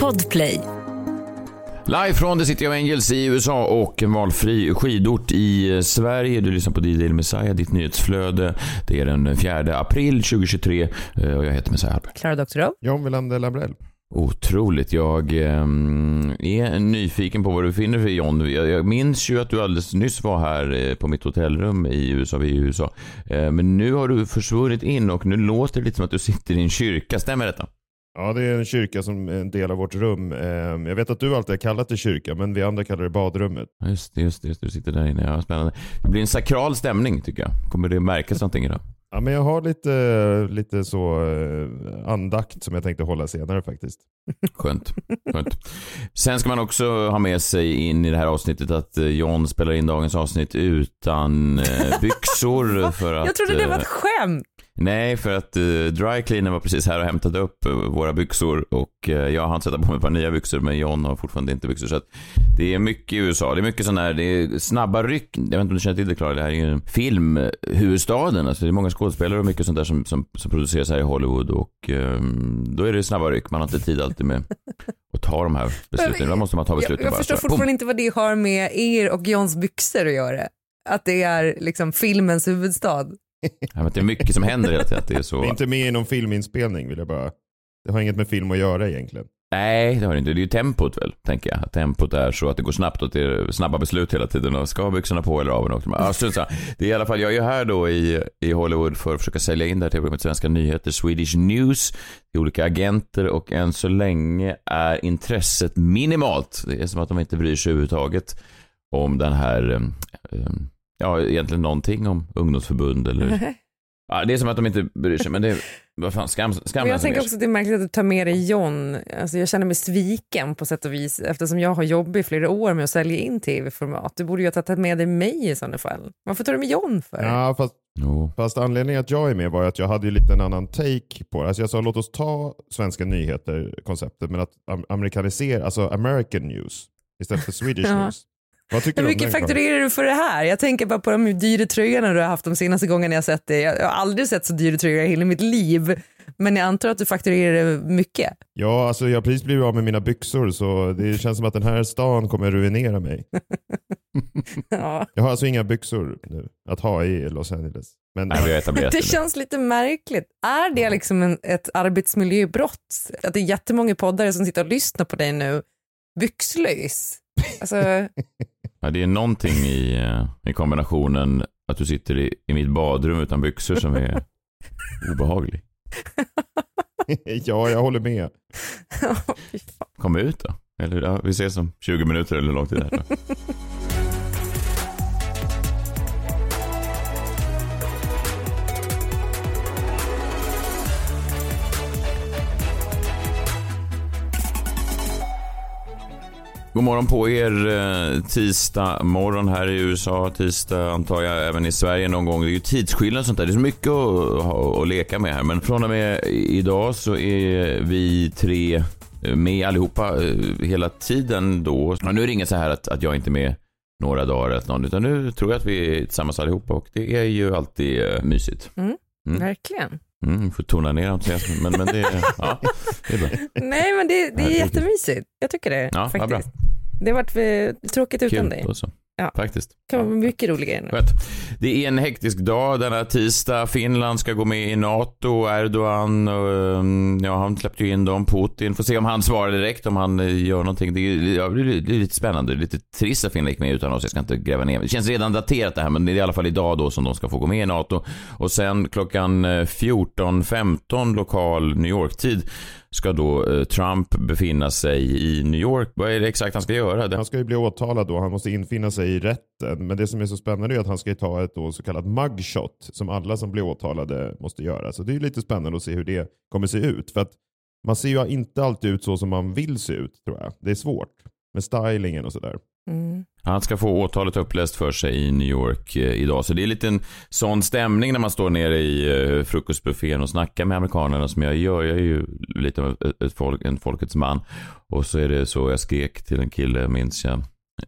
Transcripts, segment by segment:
Podplay. Live från The City of Angels i USA och en valfri skidort i Sverige. Du lyssnar på DJ Messiah, ditt nyhetsflöde. Det är den 4 april 2023 eh, och jag heter Messiah Hallberg. Klara Doktorow. John Wilander Lambrell. Otroligt. Jag eh, är nyfiken på vad du finner för John. Jag, minns ju att du alldeles nyss var här eh, på mitt hotellrum i USA, vi i USA. Eh, men nu har du försvunnit in och nu låter det lite som att du sitter i en kyrka. Stämmer detta? Ja, det är en kyrka som är en del av vårt rum. Ehm, Jag vet att du alltid har kallat det kyrka, men vi andra kallar det badrummet. Just det, just det, just det. Du sitter där inne. Ja, spännande. Det blir en sakral stämning tycker jag. Kommer det märkas någonting idag? Ja, men jag har lite, lite så eh, andakt som jag tänkte hålla senare faktiskt. Skönt. Skönt. Sen ska man också ha med sig in i det här avsnittet att eh, John spelar in dagens avsnitt utan eh, byxor. För att, Jag trodde det var ett skämt. Nej, för att uh, dry cleaner var precis här och hämtade upp eh, våra byxor och uh, jag hann sätta på mig ett par nya byxor men John har fortfarande inte byxor. Så att det är mycket i USA. Det är mycket sån här, det är snabba ryck. Jag vet inte om du känner till det Klara, det här är ju filmhuvudstaden. Alltså det är många skådespelare och mycket sånt där som, som, som produceras här i Hollywood och um, då är det snabba ryck. Man har inte tid alltid med att ta de här besluten. Då måste man ta besluten Jag, jag bara. förstår fortfarande inte vad det har med er och Johns byxor att göra. Att det är liksom filmens huvudstad. Ja, det är mycket som händer hela tiden. Det är så... Vi är inte med i någon filminspelning vill jag bara. Det har inget med film att göra egentligen. Nej, det har det inte. Det är ju tempot väl, tänker jag. Att tempot är så att det går snabbt och det är snabba beslut hela tiden. Och ska byxorna på eller av? Och samma. det är i alla fall, jag är ju här då i, i Hollywood för att försöka sälja in det här tv-programmet Svenska nyheter, Swedish News, till olika agenter och än så länge är intresset minimalt. Det är som att de inte bryr sig överhuvudtaget om den här, eh, ja, egentligen någonting om ungdomsförbund eller Ja, det är som att de inte bryr sig, men det är, vad fan, skam, skam Men jag tänker också att det är märkligt att du tar med dig John. Alltså jag känner mig sviken på sätt och vis eftersom jag har jobbat i flera år med att sälja in tv-format. Du borde ju ha tagit med dig mig i sådana fall. Varför tar du med John för? Ja, fast, Jo. fast anledningen att jag är med var att jag hade ju lite en annan take på det. Alltså jag sa låt oss ta svenska nyheter-konceptet men att am- amerikanisera, alltså American news istället för Swedish Ja. news. Vad tycker Hur mycket fakturerar du för det här? Jag tänker bara på de dyra tröjorna du har haft de senaste gångerna jag sett dig. Jag har aldrig sett så dyra tröjor i hela mitt liv. Men jag antar att du fakturerar mycket. Ja, alltså jag har precis blivit av med mina byxor så det känns som att den här stan kommer ruinera mig. Ja. Jag har alltså inga byxor nu att ha i Los Angeles. Men Nej, Det det känns lite märkligt. Är det liksom en, ett arbetsmiljöbrott? Att det är jättemånga poddare som sitter och lyssnar på dig nu byxlös? Alltså, Ja, det är någonting i, eh, i kombinationen att du sitter i, i mitt badrum utan byxor som är obehaglig. ja, jag håller med. Kom ut då. Eller ja, vi ses om 20 minuter eller hur lång tid det är. God morgon på er. eh, Tisdag morgon här i USA. Tisdag antar jag även i Sverige någon gång. Det är ju tidsskillnad och sånt där. Det är så mycket att, att leka med här. Men från och med idag så är vi tre med allihopa eh, hela tiden då. Ja, nu är det inget så här att, att jag inte är med några dagar eller någon, utan nu tror jag att vi är tillsammans allihopa och det är ju alltid eh, mysigt. Mm. Verkligen. Mm, får tona ner entusiasmen, men, men det, ja, det är bra. Nej men det, det är jättemysigt. Jag tycker det Ja, faktiskt. bra. Det har varit eh, tråkigt utan Kul dig. då så. Ja. Faktiskt. Det kan vara mycket nu. Skönt. Det är en hektisk dag denna tisdag. Finland ska gå med i NATO. Erdogan, och, um, ja han släppte ju in dem. Putin. Får se om han svarar direkt, om han eh, gör någonting. Det är, ja, det är lite spännande. Det är lite trist att Finland gick med utan oss. Jag ska inte gräva ner. Det känns redan daterat det här, men det är i alla fall idag då som de ska få gå med i NATO. Och sen klockan eh, 14.15 lokal New York-tid ska då eh, Trump befinna sig i New York. Vad är det exakt han ska göra? Han ska ju bli åtalad då, han måste infinna sig i rätten. Men det som är så spännande är att han ska ta ett då så kallat mugshot som alla som blir åtalade måste göra. Så det är ju lite spännande att se hur det kommer se ut. För att man ser ju inte alltid ut så som man vill se ut tror jag. Det är svårt med stylingen och sådär. Mm. Han ska få åtalet uppläst för sig i New York eh, idag. Så det är lite en sån stämning när man står nere i eh, frukostbuffén och snackar med amerikanerna som jag gör. Jag är ju lite av folk, en folkets man. Och så är det så jag skrek till en kille, minns jag,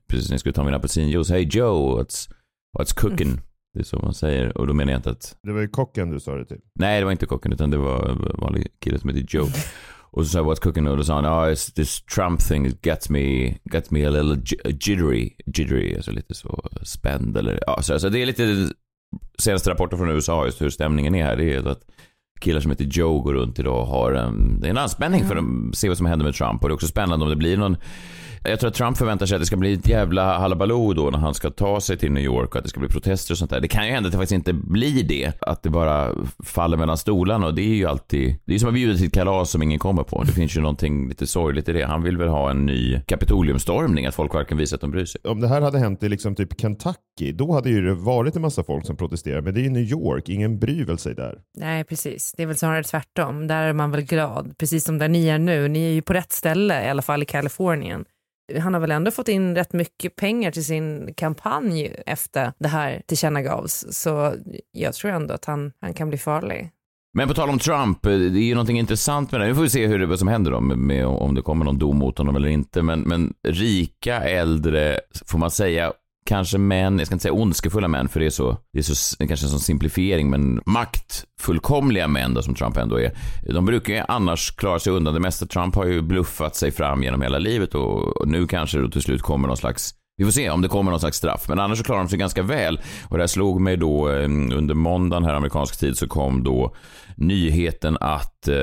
precis när jag skulle ta min apelsinjuice. Hey Joe, what's, what's cooking? Det är så man säger. Och då menar jag inte att Det var ju kocken du sa det till. Nej, det var inte kocken utan det var en vanlig kille som heter Joe. Och så sa jag what's cooking och då sa han, oh, this Trump thing gets me, gets me a little jittery, jittery, alltså lite så spänd eller, ja, så, så det är lite senaste rapporter från USA just hur stämningen är här. Det är att killar som heter Joe går runt idag och har en, det är en anspänning för att se vad som händer med Trump. Och det är också spännande om det blir någon jag tror att Trump förväntar sig att det ska bli ett jävla halabaloo då när han ska ta sig till New York och att det ska bli protester och sånt där. Det kan ju hända att det faktiskt inte blir det. Att det bara faller mellan stolarna och det är ju alltid, det är som att bjuda till ett kalas som ingen kommer på. Det finns ju någonting lite sorgligt i det. Han vill väl ha en ny kapitoliumstormning, att folk verkligen visar att de bryr sig. Om det här hade hänt i liksom typ Kentucky, då hade ju det varit en massa folk som protesterar. Men det är ju New York, ingen bryr väl sig där. Nej, precis. Det är väl snarare tvärtom. Där är man väl glad, precis som där ni är nu. Ni är ju på rätt ställe, i alla fall i Kalifornien han har väl ändå fått in rätt mycket pengar till sin kampanj efter det här tillkännagavs. Så jag tror ändå att han, han kan bli farlig. Men på tal om Trump, eh, det är ju någonting intressant med det. Nu får vi se hur, vad som händer då, med, med, om det kommer någon dom mot honom eller inte. Men, men rika, äldre, får man säga, kanske män, jag ska inte säga ondskefulla män, för det är så, det är så, kanske en sån simplifiering, men maktfullkomliga män då, som Trump ändå är. De brukar ju annars klara sig undan det mesta. Trump har ju bluffat sig fram genom hela livet och, och nu kanske då till slut kommer någon slags vi får se om det kommer någon slags straff, men annars så klarar de sig ganska väl. Och det här slog mig då eh, under måndagen här amerikansk tid så kom då nyheten att eh,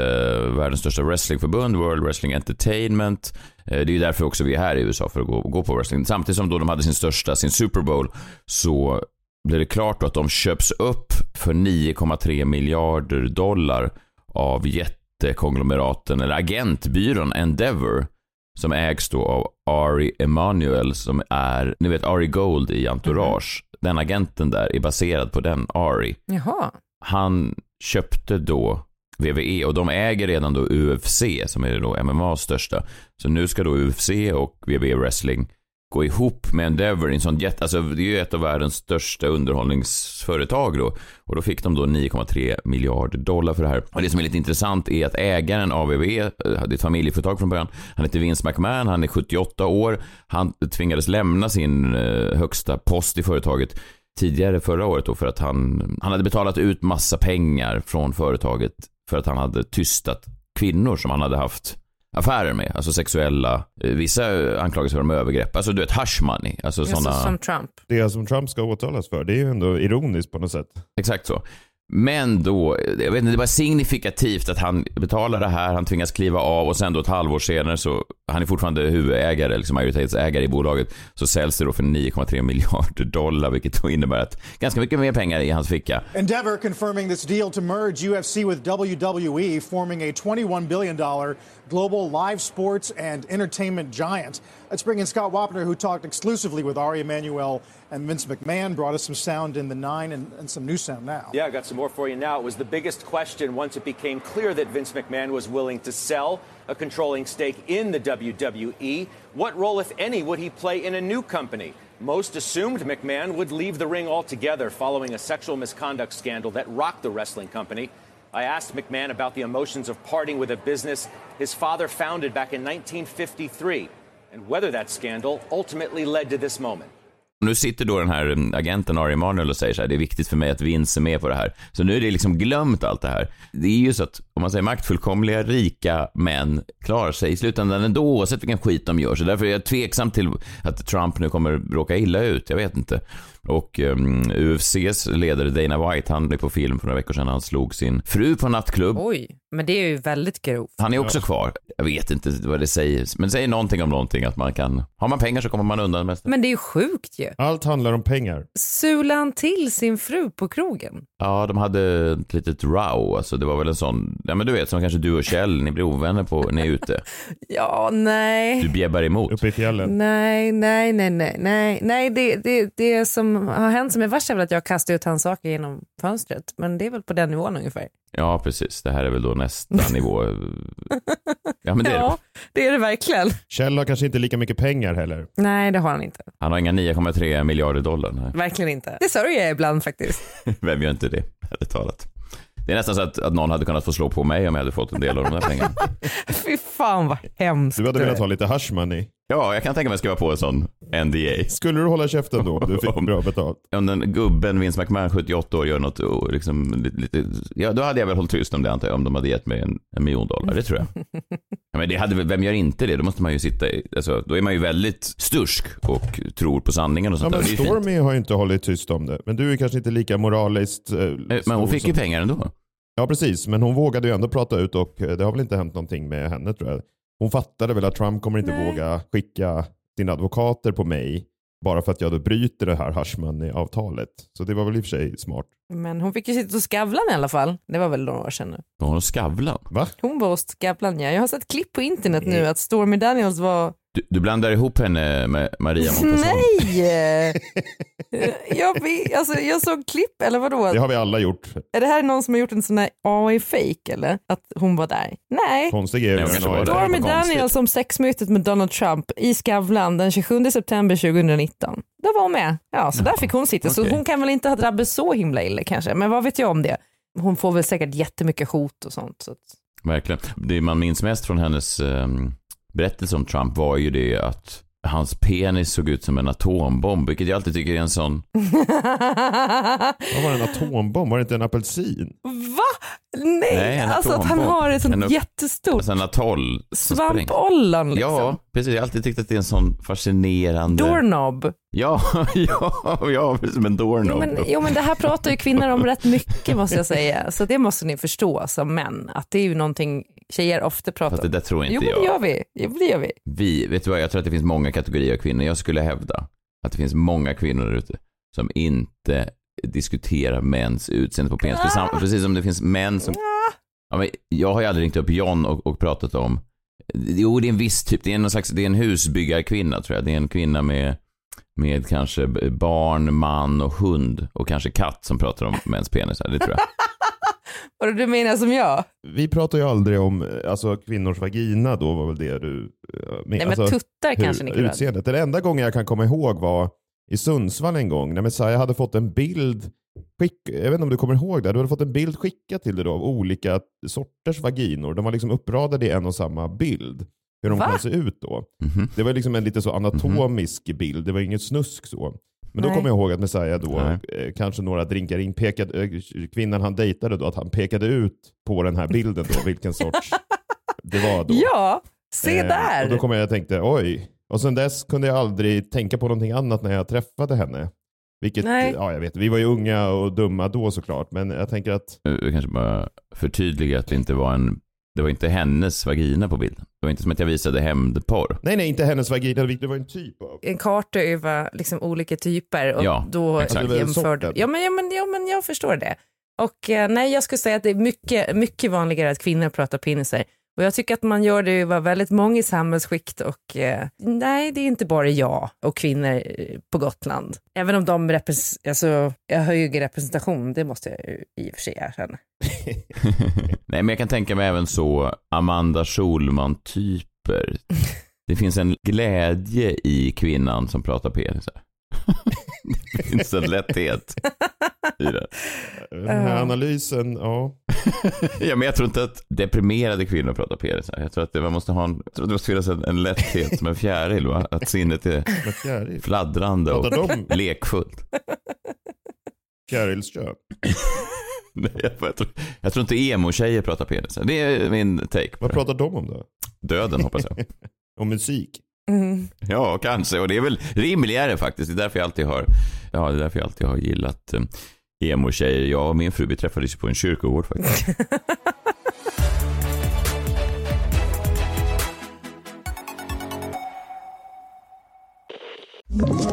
världens största wrestlingförbund, World Wrestling Entertainment, eh, det är ju därför också vi är här i USA för att gå, gå på wrestling. Samtidigt som då de hade sin största, sin Super Bowl, så blev det klart då att de köps upp för 9,3 miljarder dollar av jättekonglomeraten, eller agentbyrån Endeavor som ägs då av Ari Emanuel som är, ni vet Ari Gold i Entourage. Mm. Den agenten där är baserad på den Ari. Jaha. Han köpte då WWE och de äger redan då UFC som är då MMAs största. Så nu ska då UFC och WWE Wrestling gå ihop med Endeavor i en sån jätte, alltså det är ju ett av världens största underhållningsföretag då. Och då fick de då 9,3 miljarder dollar för det här. Och det som är lite intressant är att ägaren av WWE, eh, är ett familjeföretag från början, han heter Vince McMahon, han är 78 år, han tvingades lämna sin eh, högsta post i företaget tidigare förra året då för att han, han hade betalat ut massa pengar från företaget för att han hade tystat kvinnor som han hade haft affärer med, alltså sexuella, eh, vissa anklagelser om övergrepp, alltså du vet hush money. Alltså sådana... Som Trump. Det som Trump ska åtalas för, det är ju ändå ironiskt på något sätt. Exakt så. Men då, jag vet inte, det var signifikativt att han betalar det här, han tvingas kliva av och sen då ett halvår senare så, han är fortfarande huvudägare, liksom majoritetsägare i bolaget, så säljs det då för 9,3 miljarder dollar, vilket då innebär att ganska mycket mer pengar i hans ficka. Endeavor confirming this deal to merge UFC with WWE, forming a 21 billion dollar global live sports and entertainment giant. Let's bring in Scott Wapner, who talked exclusively with Ari Emanuel and Vince McMahon, brought us some sound in the nine and, and some new sound now. Yeah, I got some more for you now. It was the biggest question once it became clear that Vince McMahon was willing to sell a controlling stake in the WWE. What role, if any, would he play in a new company? Most assumed McMahon would leave the ring altogether following a sexual misconduct scandal that rocked the wrestling company. I asked McMahon about the emotions of parting with a business his father founded back in 1953 and whether that scandal ultimately led to this moment. Nu sitter då den här mm, agenten Ari Emanuel och säger så här, det är viktigt för mig att Vince är med på det här. Så nu är det liksom glömt allt det här. Det är ju så att, om man säger maktfullkomliga, rika män klarar sig i slutändan ändå oavsett vilken skit de gör. Så därför är jag tveksam till att Trump nu kommer råka illa ut. Jag vet inte. Och um, UFCs ledare Dana White, han blev på film för några veckor sedan. Han slog sin fru på en nattklubb. Oj, men det är ju väldigt grovt. Han är också kvar. Jag vet inte vad det säger, men det säger någonting om någonting att man kan, har man pengar så kommer man undan mest. Men det är ju sjukt ju. Allt handlar om pengar. Sulade han till sin fru på krogen? Ja, de hade ett litet row, alltså det var väl en sån, ja men du vet som kanske du och Kjell, ni blir ovänner på, ni är ute. ja, nej. Du bjäbbar emot. Uppe i fjällen. Nej, nej, nej, nej, nej, nej, det, det, det som har hänt som är värst är väl att jag kastar ut hans saker genom fönstret, men det är väl på den nivån ungefär. Ja, precis. Det här är väl då nästa nivå. Ja, men det är ja, det. det är det verkligen. Kjell har kanske inte lika mycket pengar heller. Nej, det har han inte. Han har inga 9,3 miljarder dollar. Nej. Verkligen inte. Det sörjer jag ibland faktiskt. Vem gör inte det, ärligt talat. Det är nästan så att, att någon hade kunnat få slå på mig om jag hade fått en del av de där pengarna. Fy fan vad hemskt. Du hade velat ha lite hush money. Ja, jag kan tänka mig att skriva på en sån NDA. Skulle du hålla käften då om du fick bra betalt? Om den gubben, Vince McMahon, 78 år, gör något oh, liksom, lite, ja då hade jag väl hållit tyst om det antar jag, om de hade gett mig en, en miljon dollar, det tror jag. Ja, men det hade, vem gör inte det? Då måste man ju sitta i, alltså, då är man ju väldigt stursk och tror på sanningen och Ja, sånt men där. Stormy har ju inte hållit tyst om det. Men du är kanske inte lika moraliskt eh, Eh, Men hon fick ju pengar ändå. Ja, precis. Men hon vågade ju ändå prata ut och eh, det har väl inte hänt någonting med henne tror jag. Hon fattade väl att Trump kommer inte Nej. våga skicka sina advokater på mig bara för att jag då bryter det här Hushmoney-avtalet. Så det var väl i och för sig smart. Men hon fick ju sitta hos Skavlan i alla fall. Det var väl några år sedan nu. Var hon hos Skavlan? Va? Hon var hos Skavlan ja. Jag har sett klipp på internet nu att Stormy Daniels var... Du, du blandar ihop henne med Maria Montazon. Nej! jag, alltså, jag såg klipp, eller vadå? Det har vi alla gjort. Är det här någon som har gjort en sån här AI-fake eller? Att hon var där? Nej. Konstig är där. Stormy. Daniels om sexmötet med Donald Trump i Skavlan den 27 september 2019. Då var hon med. Ja, så där fick hon sitta. Så okej. hon kan väl inte ha drabbats så himla illa kanske. Men vad vet jag om det? Hon får väl säkert jättemycket hot och sånt. Så att... Verkligen. Det man minns mest från hennes ehm, berättelse om Trump var ju det att hans penis såg ut som en atombomb, vilket jag alltid tycker är en sån... Vad var det en atombomb? Var det inte en apelsin? Va? Nej, Nej, en alltså att han har ett sånt En jättestort Alltså en atoll. svampollon liksom. Ja, precis. Jag har alltid tyckt att det är en sån fascinerande... Doorknob. Ja, ja, ja, som en Jo doorknob. men, jo men det här pratar ju kvinnor om rätt mycket måste jag säga. Så det måste ni förstå som män. Att det är ju någonting tjejer ofta pratar Fast det om. där tror Jo inte men det jag. gör vi. Jo, det gör vi. Vi, vet du vad, jag tror att det finns många kategorier av kvinnor. Jag skulle hävda att det finns många kvinnor där ute som inte diskuterar mäns utseende på penis. Sam- Precis som det finns män som... Ja, men jag har ju aldrig ringt upp John och, och pratat om... Jo, det är en viss typ. Det är, någon slags, det är en husbyggarkvinna tror jag. Det är en kvinna med, med kanske barn, man och hund och kanske katt som pratar om mäns penisar. Det tror jag. Vad du menar som jag? Vi pratar ju aldrig om alltså, kvinnors vagina då var väl det du eh, men, Nej men alltså, tuttar hur- kanske Nicolás. Utseendet. Den enda gången jag kan komma ihåg var i Sundsvall en gång när Messiah hade fått en bild Skick, jag vet inte om du kommer ihåg det, du hade fått en bild skickad till dig då av olika sorters vaginor. De var liksom uppradade i en och samma bild. Hur de Va? kan se ut då. Mhm. Det var liksom en lite så anatomisk bild, det var inget snusk så. Men då kommer jag ihåg att Messiah då, eh, kanske några drinkar in, pekade, eh, kvinnan han dejtade då, att han pekade ut på den här bilden då, vilken sorts det var då. Ja, se Eh, där. Och då kommer jag och tänkte, oj. Och sen dess kunde jag aldrig tänka på någonting annat när jag träffade henne. Vilket, Nej. ja jag vet, vi var ju unga och dumma då såklart, men jag tänker att Jag kanske bara förtydliga att det inte var en... Det var inte hennes vagina på bilden. Det var inte som att jag visade hämndporr. Nej, nej, inte hennes vagina. Det var en typ av. en karta över liksom olika typer och Ja, då exakt. Jämförde... Ja men, ja, men, ja men jag förstår det. Och eh, nej jag skulle säga att det är mycket, mycket vanligare att kvinnor pratar penisar. Och jag tycker att man gör det över väldigt många samhällsskikt och eh, nej det är inte bara jag och kvinnor eh, på Gotland. Även om de representerar, alltså jag har högre representation, det måste jag ju i och för sig erkänna. Nej, men jag kan tänka mig även så Amanda Schulman-typer. Det finns en glädje i kvinnan som pratar penisar. Det finns en lätthet i det. Den här analysen, ja. Ja, men jag tror inte att deprimerade kvinnor pratar penisar. Jag tror att det, man måste ha en, jag tror att det måste finnas en, en lätthet som en fjäril, va? Att sinnet är fladdrande och de lekfullt. fjärilskön? Nej, jag, jag, tror, jag tror inte emo-tjejer pratar penisar. Det är min take Vad pratar de om då? Döden, hoppas jag. Om musik? Mm. Ja, kanske. Och det är väl rimligare faktiskt. Det är därför jag alltid har, ja, det är därför jag alltid har gillat um, emo-tjejer. Jag och min fru, vi träffades ju på en kyrkogård faktiskt.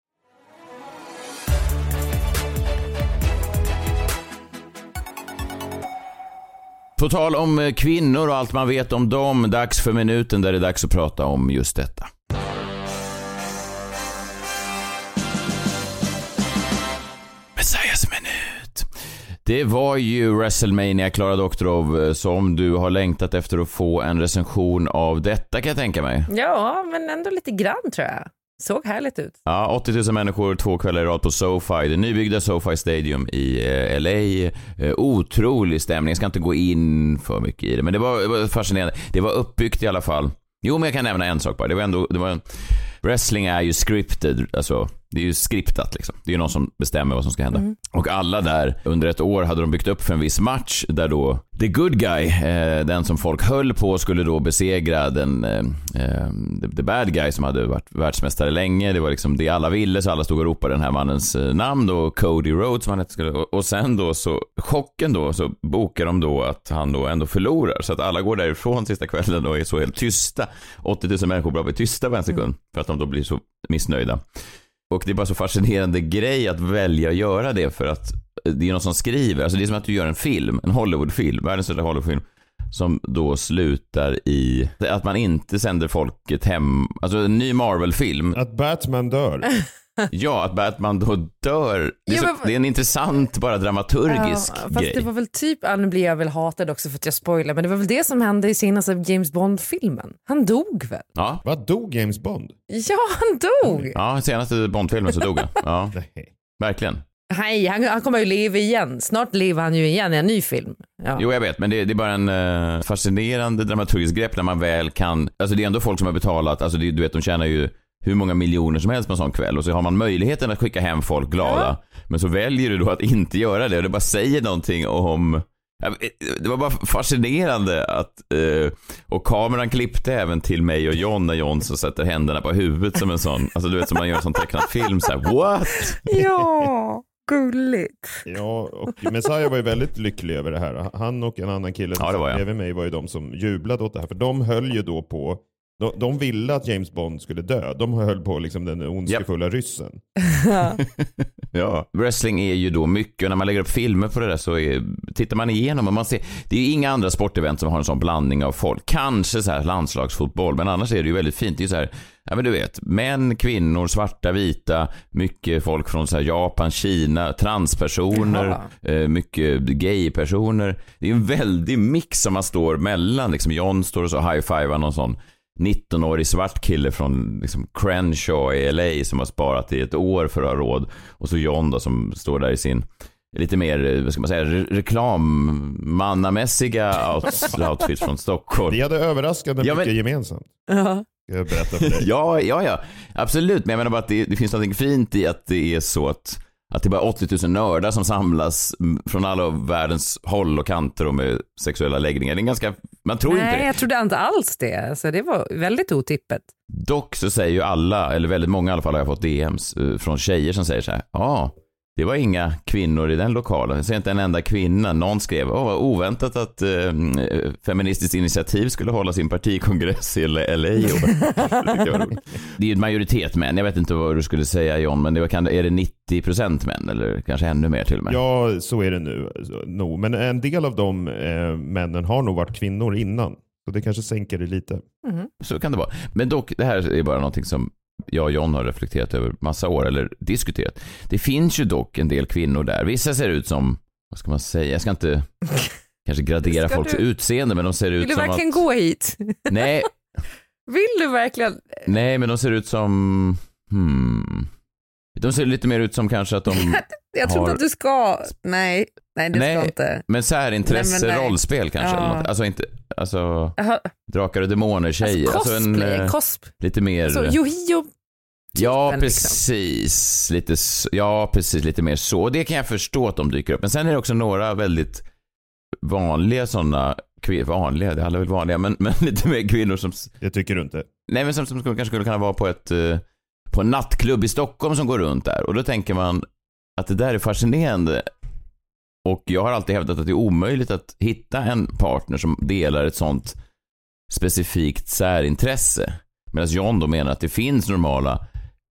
På tal om eh, kvinnor och allt man vet om dem, dags för minuten där det är dags att prata om just detta. Messias minut. Det var ju WrestleMania, Klara Doktorov, eh, som du har längtat efter att få en recension av detta kan jag tänka mig. Ja, men ändå lite grann tror jag. Såg härligt ut. Ja, 80 000 människor två kvällar i rad på SoFi, det nybyggda SoFi Stadium i eh, LA. Eh, otrolig stämning, jag ska inte gå in för mycket i det, men det var, det var fascinerande. Det var uppbyggt i alla fall. Jo, men jag kan nämna en sak bara. Det var ändå, det var en, wrestling är ju scripted, alltså det är ju skriptat liksom. Det är ju någon som bestämmer vad som ska hända. Mm. Och alla där, under ett år hade de byggt upp för en viss match där då the good guy, eh, den som folk höll på, skulle då besegra den eh, eh, the, bad guy som hade varit världsmästare länge. Det var liksom det alla ville, så alla stod och ropade den här mannens eh, namn då, Cody Rhodes som han hette. Och, och sen då så, chocken då, så bokar de då att han då ändå förlorar. Så att alla går därifrån sista kvällen och är så helt tysta. 80 000 människor bara blir tysta på en sekund för att de då blir så missnöjda. Och det är bara så fascinerande grej att välja att göra det för att det är någon som skriver, alltså det är som att du gör en film, en Hollywoodfilm, världens största Hollywoodfilm, som då slutar i att man inte sänder folket hem, alltså en ny Marvel-film. Att Batman dör. Ja, att Batman då dör. Det är, Ja, så, men- det är en intressant, bara dramaturgisk Ja, fast grej. det var väl typ, ja, nu blir jag väl hatad också för att jag spoilar, men det var väl det som hände i senaste James Bond-filmen. Han dog väl? Ja, Vad dog James Bond? Ja, han dog! ja senaste Bond-filmen så dog han. Ja, verkligen. Nej, han, han kommer ju leva igen. Snart lever han ju igen i en ny film. Ja. Jo, jag vet, men det, det är bara en eh, fascinerande dramaturgisk grepp när man väl kan, alltså det är ändå folk som har betalat, alltså det, du vet, de tjänar ju hur många miljoner som helst på en sån kväll och så har man möjligheten att skicka hem folk glada. Men så väljer du då att inte göra det och det bara säger någonting om Ja, Det var bara fascinerande att, eh, och kameran klippte även till mig och John när John så sätter händerna på huvudet som en sån, alltså du vet som man gör en sån tecknad film så här, what? ja, gulligt. Ja, och Messiah var ju väldigt lycklig över det här. Han och en annan kille Ja, det var jag. bredvid mig var ju de som jublade åt det här. För de höll ju då på, de, de ville att James Bond skulle dö. De höll på liksom den ondskefulla ryssen. Ja, wrestling är ju då mycket, och när man lägger upp filmer på det där så är, tittar man igenom och man ser, det är ju inga andra sportevent som har en sån blandning av folk. Kanske så här landslagsfotboll, men annars är det ju väldigt fint. Det är ju så här, ja men du vet, män, kvinnor, svarta, vita, mycket folk från så här Japan, Kina, transpersoner, eh, mycket gaypersoner. Det är en väldig mix som man står mellan, liksom John står och så high-fivar någon sån 19-årig svart kille från liksom Crenshaw i LA som har sparat i ett år för att ha råd. Och så John då som står där i sin lite mer, vad ska man säga, re- reklammannamässiga out, outfit från Stockholm. Vi hade överraskande Ja, men- mycket gemensamt. Ja. Ska jag berätta för dig. Ja, ja, ja. Absolut. Men jag menar bara att det, det finns något fint i att det är så att, att det är bara 80 000 nördar som samlas från alla världens håll och kanter och med sexuella läggningar. Det är en ganska, man tror inte Nej, det. jag trodde inte alls det. Så det var väldigt otippat. Dock så säger ju alla, eller väldigt många i alla fall har jag fått DMs eh, från tjejer som säger så här, ja, det var inga kvinnor i den lokalen. Jag ser inte en enda kvinna. Någon skrev, åh vad oväntat att eh, Feministiskt initiativ skulle hålla sin partikongress i LA. i år." det, är ju en majoritet män. Jag vet inte vad du skulle säga John, men det var, kan, är det 90% män eller kanske ännu mer till och med? Ja, så är det nu. No. Men en del av de eh, männen har nog varit kvinnor innan. Så det kanske sänker det lite. Så kan det vara. Men dock, det här är bara någonting som jag och John har reflekterat över massa år, eller diskuterat. Det finns ju dock en del kvinnor där. Vissa ser ut som, vad ska man säga, jag ska inte kanske gradera Ska folks du- utseende, men de ser ut Vill du som verkligen att... gå hit? Nej, Vill du verkligen? nej, men de ser ut som... Hmm. De ser lite mer ut som kanske att de... Jag tror Har- inte att du ska. Nej, nej det Nej. ska inte. Men särintresse, Nej, men nej. rollspel kanske. Ja. Eller något. Alltså inte... Alltså, Jaha, drakar och demoner tjejer. Alltså, Alltså, en, cosplay, eh, cosp. lite mer... Alltså, Yohio. Ja, typen, liksom. precis. Lite, s- ja, precis. Lite mer så. Det kan jag förstå att de dyker upp. Men sen är det också några väldigt vanliga sådana, vanliga, det är alla väl vanliga, men, men lite mer kvinnor som, Det tycker du inte? nej men som, som kanske skulle kunna vara på ett, eh, på en nattklubb i Stockholm som går runt där. Och då tänker man att det där är fascinerande. Och jag har alltid hävdat att det är omöjligt att hitta en partner som delar ett sånt specifikt särintresse. Medan John då menar att det finns normala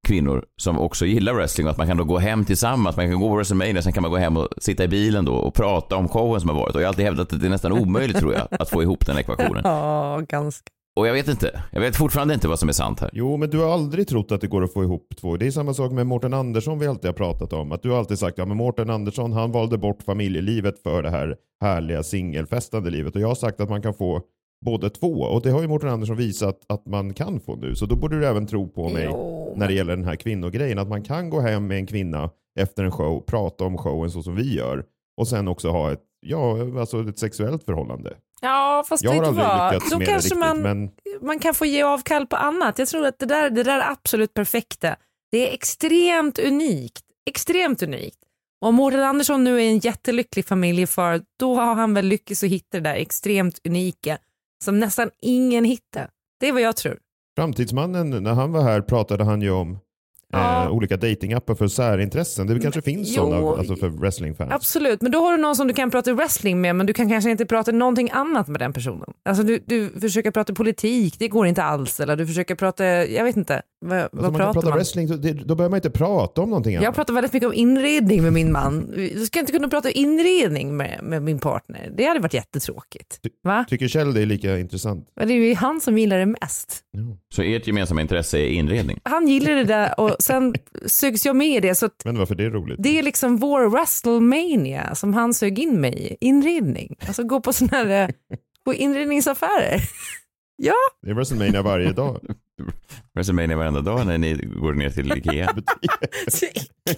kvinnor som också gillar wrestling och att man kan då gå hem tillsammans. Man kan gå på WrestleMania, sen kan man gå hem och sitta i bilen då och prata om showen som har varit. Och jag har alltid hävdat att det är nästan omöjligt tror jag att få ihop den ekvationen. Ja, ganska. Och jag vet inte. Jag vet fortfarande inte vad som är sant här. Jo, men du har aldrig trott att det går att få ihop två. Det är samma sak med Mårten Andersson vi alltid har pratat om. Att du har alltid sagt att ja, Mårten Andersson han valde bort familjelivet för det här härliga singelfestande livet. Och jag har sagt att man kan få båda två. Och det har ju Mårten Andersson visat att man kan få nu. Så då borde du även tro på mig Jo, när det gäller den här kvinnogrejen. Att man kan gå hem med en kvinna efter en show, prata om showen så som vi gör. Och sen också ha ett, ja, alltså ett sexuellt förhållande. Ja, fast Jag har aldrig vad? lyckats Då med det kanske riktigt. man, Men man kan få ge avkall på annat. Jag tror att det där, det där är absolut perfekta. Det är extremt unikt. Extremt unikt. Och om Mårten Andersson nu är en jättelycklig familjefar, då har han väl lyckats att hitta det där extremt unika som nästan ingen hittar. Det är vad jag tror. Framtidsmannen, när han var här pratade han ju om Ja. eh, olika datingappar för särintressen. Det kanske finns jo, sådana alltså för wrestlingfans. Absolut, men då har du någon som du kan prata wrestling med men du kan kanske inte prata någonting annat med den personen. Alltså du, du försöker prata politik, det går inte alls. Eller du försöker prata, jag vet inte, vad, Alltså vad man pratar prata man? wrestling, då, det, då behöver man inte prata om någonting Jag annat. pratar väldigt mycket om inredning med min man. Du ska inte kunna prata inredning med, med min partner. Det hade varit jättetråkigt. Va? Tycker Kjell det är lika intressant? Men Det är ju han som gillar det mest. Så ert gemensamma intresse är inredning? Han gillar det där och sen sugs jag med i det. Så att Men varför det är roligt? det är liksom vår WrestleMania som han sög in mig i. Inredning. Alltså gå på sådana här på inredningsaffärer. ja, Det är WrestleMania varje dag. WrestleMania varenda dag när ni går ner till Ikea.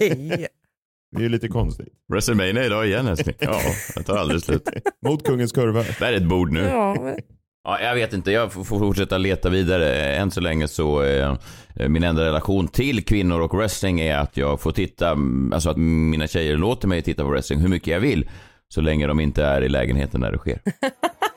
Det är ju lite konstigt. WrestleMania idag igen älskling. Ja, det tar aldrig slut. Mot kungens kurva. Där är ett bord nu. Ja, men- Ja, jag vet inte, jag får fortsätta leta vidare. Än så länge så eh, min enda relation till kvinnor och wrestling är att jag får titta, mm, alltså att mina tjejer låter mig titta på wrestling hur mycket jag vill. Så länge de inte är i lägenheten när det sker.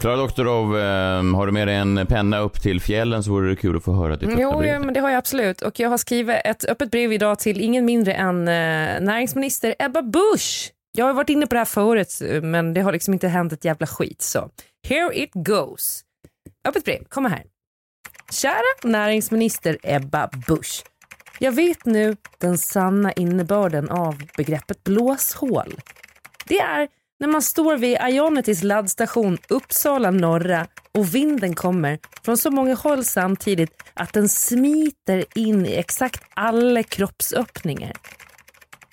Klara Doktorov, eh, har du med dig en penna upp till fjällen så vore det kul att få höra ditt öppna Jo, brev. men det har jag absolut. Och jag har skrivit ett öppet brev idag till ingen mindre än eh, näringsminister Ebba Busch. Jag har varit inne på det här förut, men det har liksom inte hänt ett jävla skit. Så here it goes. Öppet brev, kommer här. Kära näringsminister Ebba Busch. Jag vet nu den sanna innebörden av begreppet blåshål. Det är när man står vid Ionitys laddstation Uppsala norra och vinden kommer från så många håll samtidigt att den smiter in i exakt alla kroppsöppningar.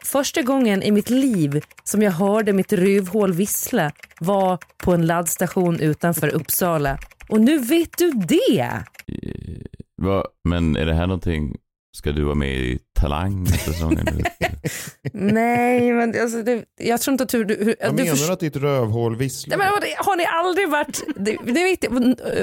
Första gången i mitt liv som jag hörde mitt rövhål vissla var på en laddstation utanför Uppsala. Och nu vet du det! Va, men är det här någonting, ska du vara med i Talang-säsongen? Nej, men alltså, det, jag tror inte att du... du, du menar förstår- att ditt rövhål visslar? Nej, men vad- har ni aldrig varit, det, det vet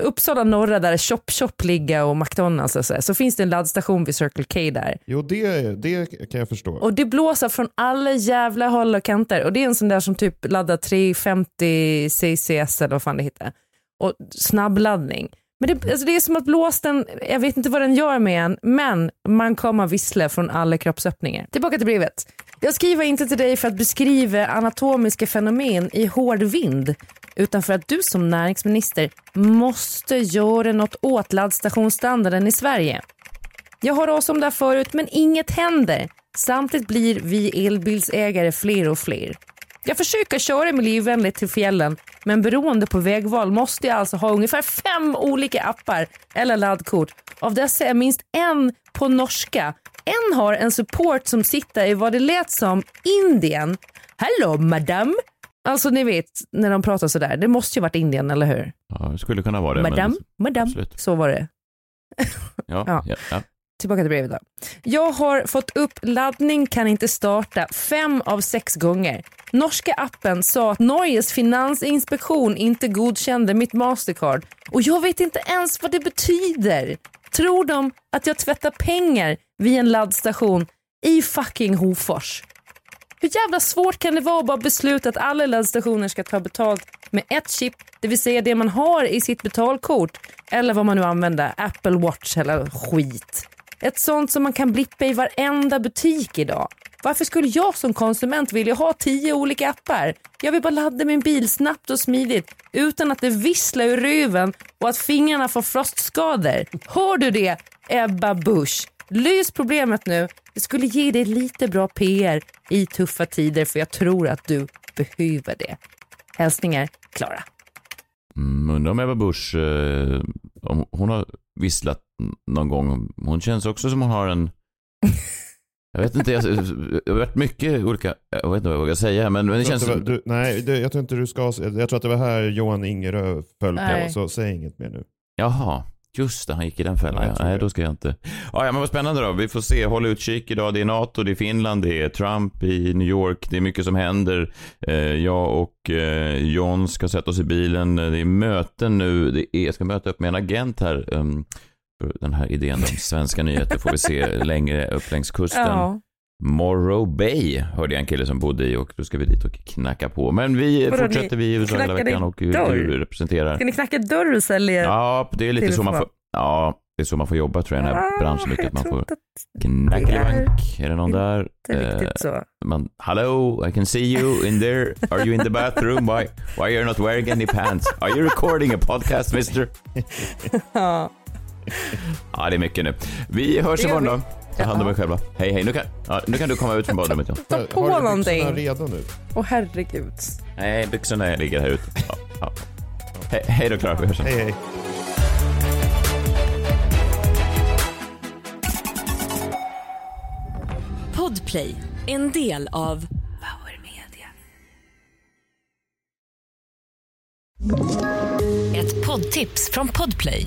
Uppsala norra där Chop Chop ligger och McDonalds och så, så finns det en laddstation vid Circle K där. Jo, det, det kan jag förstå. Och det blåser från alla jävla håll och kanter och det är en sån där som typ laddar 350 CCS eller vad fan det heter. Och snabbladdning. Men det, alltså det är som att blåsten, jag vet inte vad den gör med en, men man kommer vissla från alla kroppsöppningar. Tillbaka till brevet. Jag skriver inte till dig för att beskriva anatomiska fenomen i hård vind, utan för att du som näringsminister måste göra något åt laddstationsstandarden i Sverige. Jag har oss om det här förut men inget händer. Samtidigt blir vi elbilsägare fler och fler. Jag försöker köra miljövänligt till fjällen men beroende på vägval måste jag alltså ha ungefär fem olika appar eller laddkort. Av dessa är minst en på norska. En har en support som sitter i vad det lät som Indien. Hello madam. Alltså ni vet när de pratar sådär. Det måste ju varit Indien eller hur? Ja, det skulle kunna vara det. Madam, Men, madam. absolut. Så var det. ja, Ja. ja. Tillbaka till brevet då. Jag har fått upp laddning kan inte starta fem av sex gånger. Norska appen sa att Norges finansinspektion inte godkände mitt Mastercard och jag vet inte ens vad det betyder. Tror de att jag tvättar pengar vid en laddstation i fucking Hofors? Hur jävla svårt kan det vara att bara besluta att alla laddstationer ska ta betalt med ett chip, det vill säga det man har i sitt betalkort eller vad man nu använder, Apple Watch eller skit. Ett sånt som man kan blippa i varenda butik idag. Varför skulle jag som konsument vilja ha tio olika appar? Jag vill bara ladda min bil snabbt och smidigt utan att det visslar ur ruven och att fingrarna får frostskador. Hör du det, Ebba Busch? Lys problemet nu. Det skulle ge dig lite bra PR i tuffa tider för jag tror att du behöver det. Hälsningar Klara. Mm, undrar om Ebba Busch, eh, om hon har visslat någon gång. Hon känns också som hon har en... Jag vet inte, jag, har varit mycket olika, jag vet inte vad jag vågar säga, men, men det känns var- du, nej, det, jag tror inte du ska... Jag tror att det var här Johan Ingerö föll Nej. på, så säg inget mer nu. Jaha, just det, han gick i den fällan. Ja, jag Ja, Nej, då ska jag inte. Ja, ja, men vad spännande då. Vi får se. Håll utkik idag. Det är NATO, det är Finland, det är Trump i New York. Det är mycket som händer. Eh, jag och eh, John ska sätta oss i bilen. Det är möten nu. Det är, jag ska möta upp med en agent här. Den här idén om svenska nyheter får vi se längre upp längs kusten. Ja. Morrow Bay hörde jag en kille som bodde i och då ska vi dit och knacka på. Men vi Vadå, fortsätter vi i USA hela veckan och du representerar. Ska ni knacka dörr och sälja? Ja, det är lite så man får, ja, det är så man får jobba tror jag i den här Ah, branschen. Att man får tror knackelivank. Är det någon där? Eh, man, hello, I can see you in there. Are you in the bathroom? Why, why are you not wearing any pants? Are you recording a podcast, mister? Ja. Det är mycket nu. Vi hörs imorgon då. Ta hand om er själva. Hej, hej. Nu kan, ja, nu kan du komma ut från badrummet, John. Ta på har du någonting. redo nu? Åh herregud. Nej, byxorna ligger här ute. Ja, ja. Hej, hej då, Klara. Vi hörs sen. Hej hej. Podplay, en del av Power Media. Ett poddtips från Podplay.